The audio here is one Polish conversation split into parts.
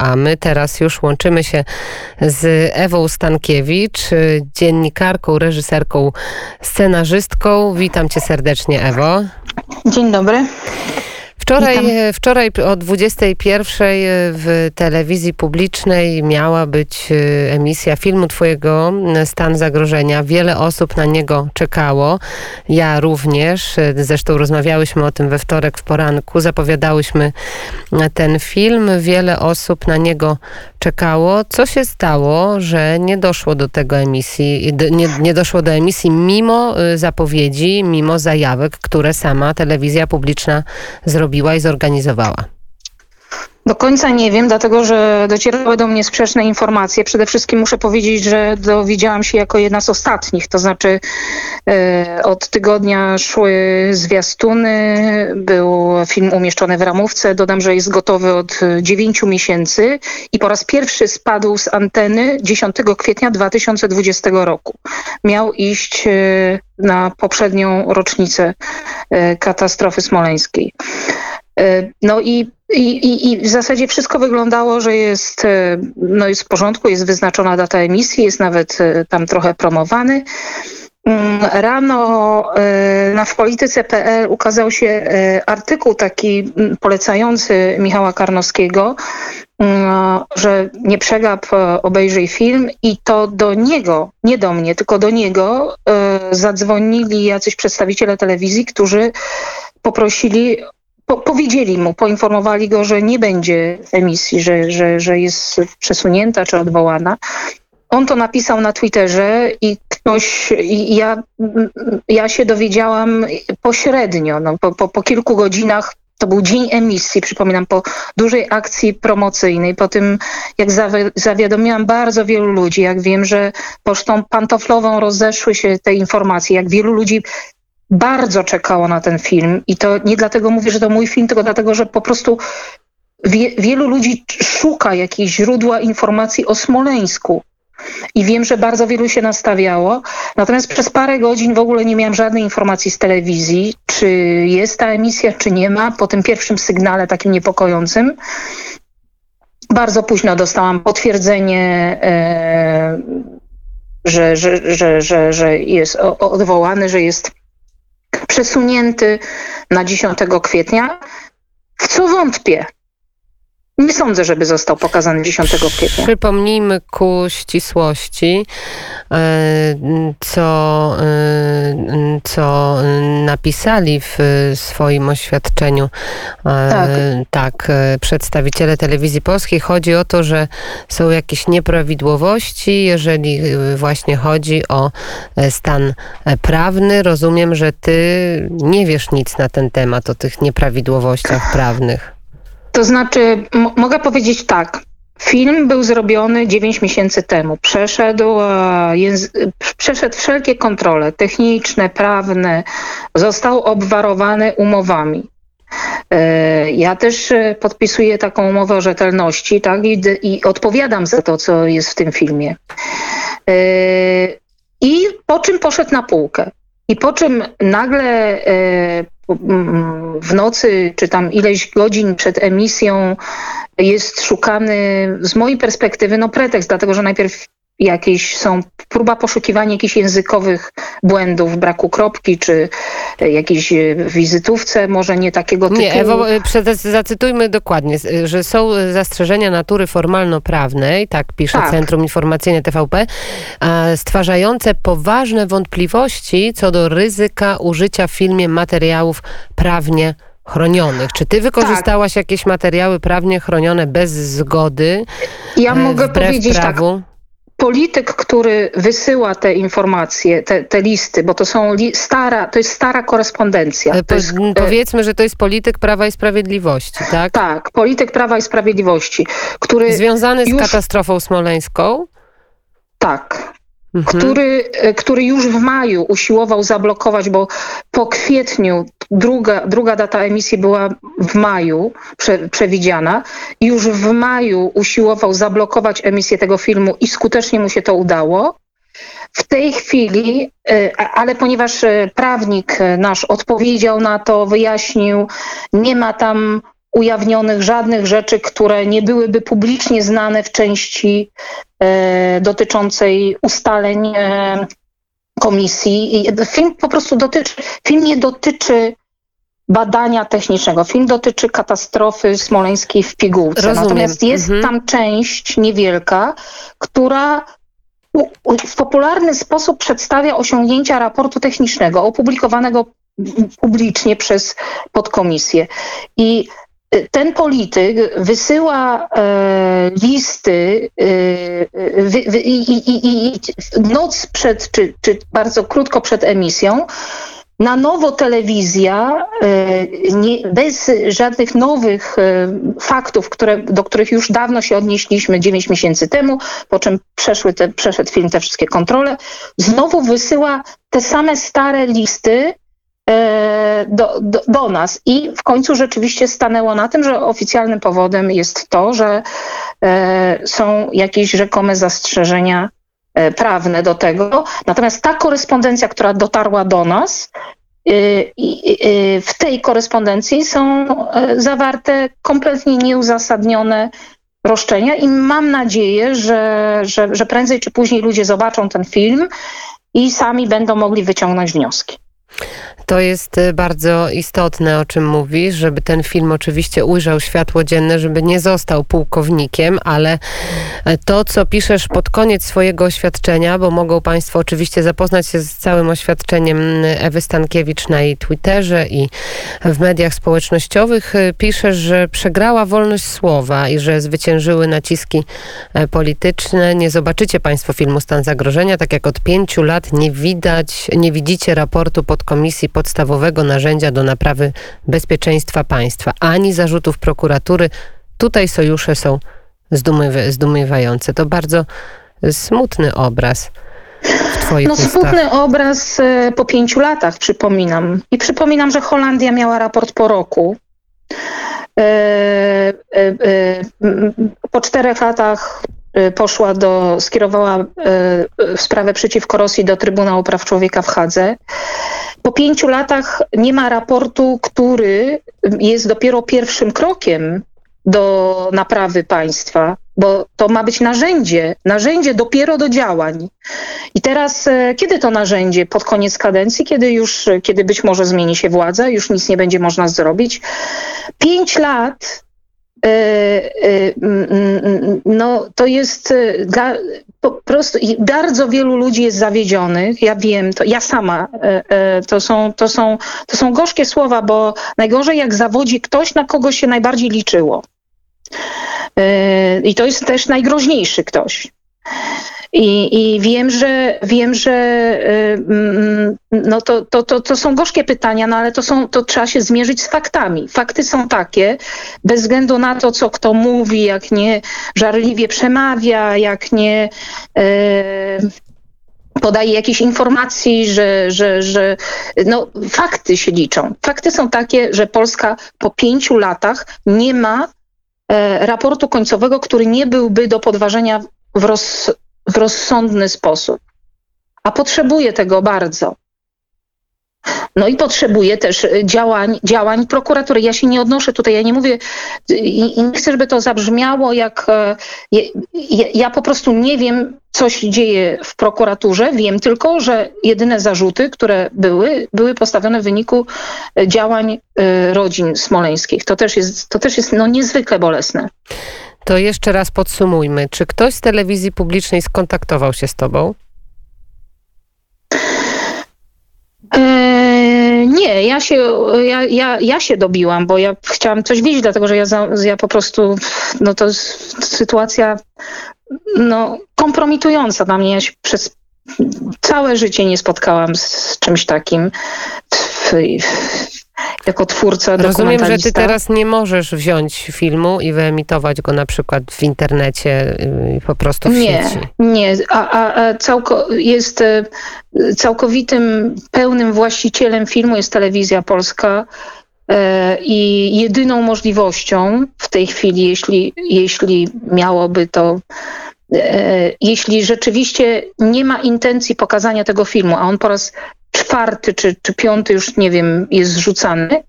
a my teraz już łączymy się z Ewą Stankiewicz, dziennikarką, reżyserką, scenarzystką. Witam cię serdecznie, Ewo. Dzień dobry. Wczoraj, wczoraj o 21 w telewizji publicznej miała być e, emisja filmu Twojego Stan Zagrożenia. Wiele osób na niego czekało. Ja również. Zresztą rozmawiałyśmy o tym we wtorek w poranku. Zapowiadałyśmy ten film. Wiele osób na niego czekało. Co się stało, że nie doszło do tego emisji, nie, nie doszło do emisji mimo e, zapowiedzi, mimo zajawek, które sama telewizja publiczna zrobiła? Zrobiła i zorganizowała? Do końca nie wiem, dlatego że docierały do mnie sprzeczne informacje. Przede wszystkim muszę powiedzieć, że dowiedziałam się jako jedna z ostatnich, to znaczy e, od tygodnia szły zwiastuny, był film umieszczony w ramówce. Dodam, że jest gotowy od 9 miesięcy i po raz pierwszy spadł z anteny 10 kwietnia 2020 roku. Miał iść e, na poprzednią rocznicę e, katastrofy smoleńskiej. E, no i, i, i w zasadzie wszystko wyglądało, że jest, e, no jest w porządku, jest wyznaczona data emisji, jest nawet e, tam trochę promowany. Mm, rano na wpolityce.pl ukazał się artykuł taki mm, polecający Michała Karnowskiego, mm, że nie przegap, obejrzyj film i to do niego, nie do mnie, tylko do niego zadzwonili jacyś przedstawiciele telewizji, którzy poprosili po, powiedzieli mu, poinformowali go, że nie będzie emisji, że, że, że jest przesunięta czy odwołana. On to napisał na Twitterze i ktoś, i ja, ja się dowiedziałam pośrednio, no, po, po, po kilku godzinach to był dzień emisji, przypominam, po dużej akcji promocyjnej, po tym jak zawiadomiłam bardzo wielu ludzi, jak wiem, że pocztą pantoflową rozeszły się te informacje, jak wielu ludzi bardzo czekało na ten film i to nie dlatego mówię, że to mój film, tylko dlatego, że po prostu wie, wielu ludzi szuka jakichś źródła informacji o Smoleńsku. I wiem, że bardzo wielu się nastawiało. Natomiast przez parę godzin w ogóle nie miałam żadnej informacji z telewizji, czy jest ta emisja, czy nie ma. Po tym pierwszym sygnale takim niepokojącym. Bardzo późno dostałam potwierdzenie, e, że, że, że, że, że jest odwołany, że jest przesunięty na 10 kwietnia, w co wątpię. Nie sądzę, żeby został pokazany 10 kwietnia. Przypomnijmy ku ścisłości, e, co, e, co napisali w swoim oświadczeniu e, tak. tak, przedstawiciele telewizji polskiej. Chodzi o to, że są jakieś nieprawidłowości, jeżeli właśnie chodzi o stan prawny. Rozumiem, że ty nie wiesz nic na ten temat, o tych nieprawidłowościach prawnych. To znaczy, mogę powiedzieć tak. Film był zrobiony 9 miesięcy temu. Przeszedł, e, przeszedł wszelkie kontrole techniczne, prawne. Został obwarowany umowami. E, ja też e, podpisuję taką umowę o rzetelności tak? I, i odpowiadam za to, co jest w tym filmie. I po czym poszedł na półkę. I po czym nagle w nocy, czy tam ileś godzin przed emisją jest szukany z mojej perspektywy no pretekst, dlatego że najpierw jakieś są próba poszukiwania jakichś językowych błędów, braku kropki, czy jakiejś wizytówce, może nie takiego typu. Nie, Ewo, zacytujmy dokładnie, że są zastrzeżenia natury formalno-prawnej, tak pisze tak. Centrum Informacyjne TVP, stwarzające poważne wątpliwości co do ryzyka użycia w filmie materiałów prawnie chronionych. Czy ty wykorzystałaś tak. jakieś materiały prawnie chronione bez zgody? Ja mogę powiedzieć tak. prawu? tak polityk, który wysyła te informacje, te, te listy, bo to są li, stara, to jest stara korespondencja. To jest, powiedzmy, że to jest polityk Prawa i Sprawiedliwości, tak? Tak, polityk Prawa i Sprawiedliwości, który Związany z już... katastrofą smoleńską? Tak, mhm. który, e, który już w maju usiłował zablokować, bo po kwietniu druga, druga data emisji była w maju prze, przewidziana. Już w maju usiłował zablokować emisję tego filmu i skutecznie mu się to udało. W tej chwili, e, ale ponieważ e, prawnik nasz odpowiedział na to, wyjaśnił, nie ma tam ujawnionych żadnych rzeczy, które nie byłyby publicznie znane w części e, dotyczącej ustaleń e, komisji. Film po prostu dotyczy, film nie dotyczy badania technicznego. Film dotyczy katastrofy smoleńskiej w pigułce. Rozumiem. Natomiast jest Mhm. tam część niewielka, która w popularny sposób przedstawia osiągnięcia raportu technicznego opublikowanego publicznie przez podkomisję. I ten polityk wysyła e, listy e, i, noc przed, czy, czy bardzo krótko przed emisją, na nowo telewizja, e, nie, bez żadnych nowych e, faktów, które, do których już dawno się odnieśliśmy 9 miesięcy temu, po czym przeszły te, przeszedł film te wszystkie kontrole, znowu wysyła te same stare listy do, do, do nas. I w końcu rzeczywiście stanęło na tym, że oficjalnym powodem jest to, że e, są jakieś rzekome zastrzeżenia e, prawne do tego. Natomiast ta korespondencja, która dotarła do nas, w tej korespondencji są e, zawarte kompletnie nieuzasadnione roszczenia i mam nadzieję, że, że, że prędzej czy później ludzie zobaczą ten film i sami będą mogli wyciągnąć wnioski. To jest y, bardzo istotne, o czym mówisz, żeby ten film oczywiście ujrzał światło dzienne, żeby nie został pułkownikiem, ale e, to, co piszesz pod koniec swojego oświadczenia, bo mogą Państwo oczywiście zapoznać się z całym oświadczeniem Ewy Stankiewicz na jej Twitterze i w mediach społecznościowych, y, piszesz, że przegrała wolność słowa i że zwyciężyły naciski e, polityczne. Nie zobaczycie Państwo filmu Stan Zagrożenia, tak jak od pięciu lat nie widać, nie widzicie raportu podkomisji podstawowego narzędzia do naprawy bezpieczeństwa państwa, ani zarzutów prokuratury. Tutaj sojusze są zdumiewa- zdumiewające. To bardzo smutny obraz No smutny obraz e, po pięciu latach, przypominam. I przypominam, że Holandia miała raport po roku. E, e, Po czterech latach poszła do, skierowała sprawę przeciwko Rosji do Trybunału Praw Człowieka w Hadze. Po pięciu latach nie ma raportu, który jest dopiero pierwszym krokiem do naprawy państwa, bo to ma być narzędzie, narzędzie dopiero do działań. I teraz, e, kiedy to narzędzie? Pod koniec kadencji, kiedy już, e, kiedy być może zmieni się władza, już nic nie będzie można zrobić. Pięć lat, no to jest e, ga, po prostu bardzo wielu ludzi jest zawiedzionych. Ja wiem, to ja sama, e, e, to są, to są, to są gorzkie słowa, bo najgorzej jak zawodzi ktoś, na kogo się najbardziej liczyło. E, I to jest też najgroźniejszy ktoś. I, I wiem, że wiem, że no to, to, to, to są gorzkie pytania, no ale to, są, to trzeba się zmierzyć z faktami. Fakty są takie, bez względu na to, co kto mówi, jak nie żarliwie przemawia, jak nie y, podaje jakieś informacji, że, że, że no, fakty się liczą. Fakty są takie, że Polska po pięciu latach nie ma e, raportu końcowego, który nie byłby do podważenia w, roz, w rozsądny sposób. A potrzebuje tego bardzo. No i potrzebuje też e, działań, działań prokuratury. Ja się nie odnoszę tutaj, ja nie mówię i, i nie chcę, żeby to zabrzmiało jak e, ja, ja, po prostu nie wiem, co się dzieje w prokuraturze. Wiem tylko, że jedyne zarzuty, które były, były postawione w wyniku e, działań e, rodzin smoleńskich. To też jest, to też jest no, niezwykle bolesne. To jeszcze raz podsumujmy. Czy ktoś z telewizji publicznej skontaktował się z Tobą? Eee, nie, ja się, ja, ja, ja się dobiłam, bo ja chciałam coś wiedzieć, dlatego że ja, ja po prostu, no to jest sytuacja no, kompromitująca dla mnie. Ja się przez całe życie nie spotkałam z, z czymś takim jako twórca Rozumiem, że ty teraz nie możesz wziąć filmu i wyemitować go na przykład w internecie y, po prostu w Nie, sieci. nie. A, a, a całko, jest e, całkowitym, pełnym właścicielem filmu jest telewizja polska e, i jedyną możliwością w tej chwili, jeśli, jeśli miałoby to, jeśli rzeczywiście nie ma intencji pokazania tego filmu, a on po raz czwarty czy, czy piąty już nie wiem, jest zrzucany,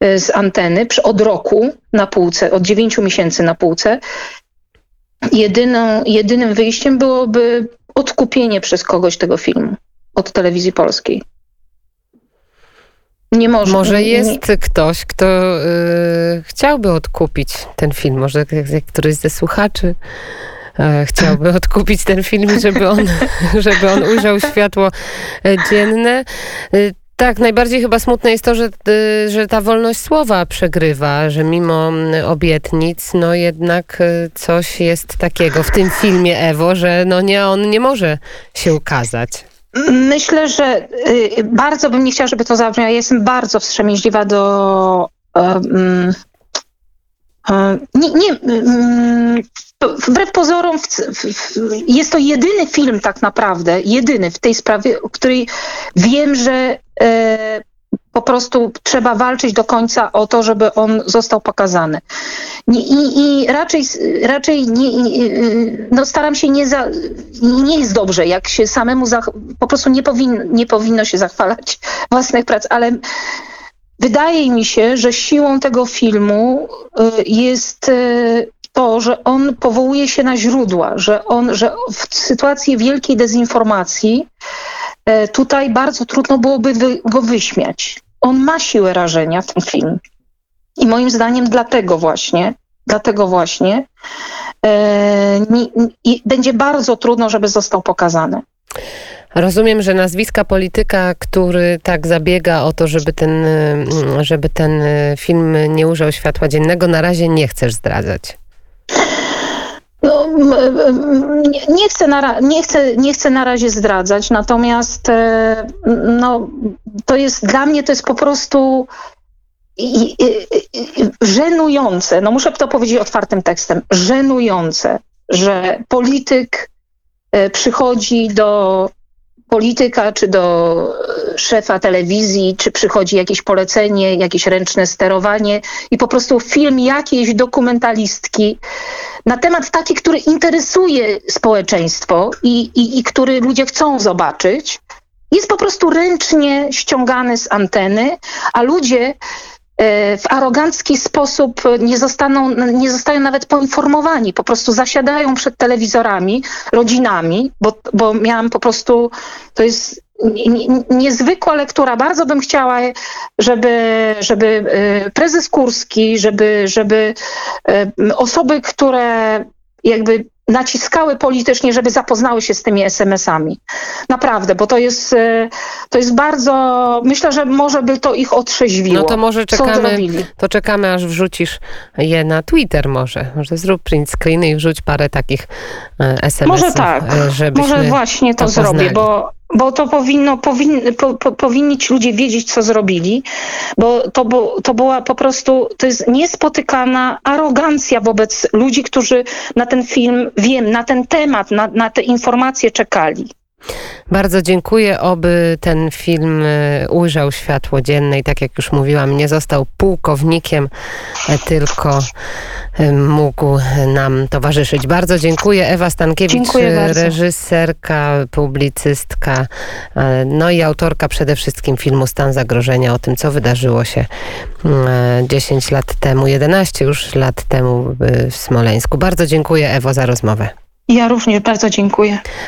e, z anteny od roku na półce, od dziewięciu miesięcy na półce. Jedyną, jedynym wyjściem byłoby odkupienie przez kogoś tego filmu od telewizji polskiej. Nie może. Może nie- jest ktoś, kto y, chciałby odkupić ten film. Może któryś ze słuchaczy chciałby odkupić ten film, żeby on, żeby on ujrzał światło e, dzienne. Y, Tak, najbardziej chyba smutne jest to, że, że ta wolność słowa przegrywa, że mimo obietnic, no jednak coś jest takiego w tym filmie Ewo, że no nie, on nie może się ukazać. Myślę, że y, bardzo bym nie chciała, żeby to zabrzmiało. Ja jestem bardzo wstrzemięźliwa do. Um, nie, nie, um, wbrew pozorom, jest to jedyny film tak naprawdę, jedyny w tej sprawie, o której wiem, że e, po prostu trzeba walczyć do końca o to, żeby on został pokazany. Nie, i, I raczej, raczej nie, no staram się nie za, nie jest dobrze, jak się samemu zach, po prostu nie, powin, nie powinno się zachwalać własnych prac, ale wydaje mi się, że siłą tego filmu y, jest y, to, że on powołuje się na źródła, że on, że w sytuacji wielkiej dezinformacji y, tutaj bardzo trudno byłoby go wyśmiać. On ma siłę rażenia, ten film. I moim zdaniem dlatego właśnie, dlatego właśnie e, nie, nie, będzie bardzo trudno, żeby został pokazany. Rozumiem, że nazwiska polityka, który tak zabiega o to, żeby ten, żeby ten film nie ujrzał światła dziennego, na razie nie chcesz zdradzać. No, nie, chcę na, nie, chcę, nie chcę na razie zdradzać, natomiast e, no, to jest dla mnie to jest po prostu żenujące, no muszę to powiedzieć otwartym tekstem, żenujące, że polityk e, przychodzi do polityka, czy do szefa telewizji, czy przychodzi jakieś polecenie, jakieś ręczne sterowanie i po prostu film jakiejś dokumentalistki na temat taki, który interesuje społeczeństwo i, i, i który ludzie chcą zobaczyć, jest po prostu ręcznie ściągany z anteny, a ludzie w arogancki sposób nie, zostaną, nie zostają nawet poinformowani. Po prostu zasiadają przed telewizorami, rodzinami, bo, bo miałam po prostu, to jest niezwykła lektura. Bardzo bym chciała, żeby, żeby prezes Kurski, żeby, żeby osoby, które jakby naciskały politycznie, żeby zapoznały się z tymi SMS-ami. Naprawdę, bo to jest, to jest bardzo, myślę, że może by to ich otrzeźwiło. No to może czekamy, to czekamy aż wrzucisz je na Twitter może. Może zrób print screeny i wrzuć parę takich SMS-ów. Może tak, może właśnie to, to zrobię, bo bo to powinno, powin, po, po, powinni ci ludzie wiedzieć, co zrobili, bo to, bo to była po prostu, to jest niespotykana arogancja wobec ludzi, którzy na ten film, wiem, na ten temat, na, na te informacje czekali. Bardzo dziękuję, oby ten film ujrzał światło dzienne i tak jak już mówiłam, nie został pułkownikiem, tylko mógł nam towarzyszyć. Bardzo dziękuję. Ewa Stankiewicz, reżyserka, publicystka, no i autorka przede wszystkim filmu Stan Zagrożenia o tym, co wydarzyło się 10 lat temu, 11 już lat temu w Smoleńsku. Bardzo dziękuję Ewo za rozmowę. Ja również bardzo dziękuję.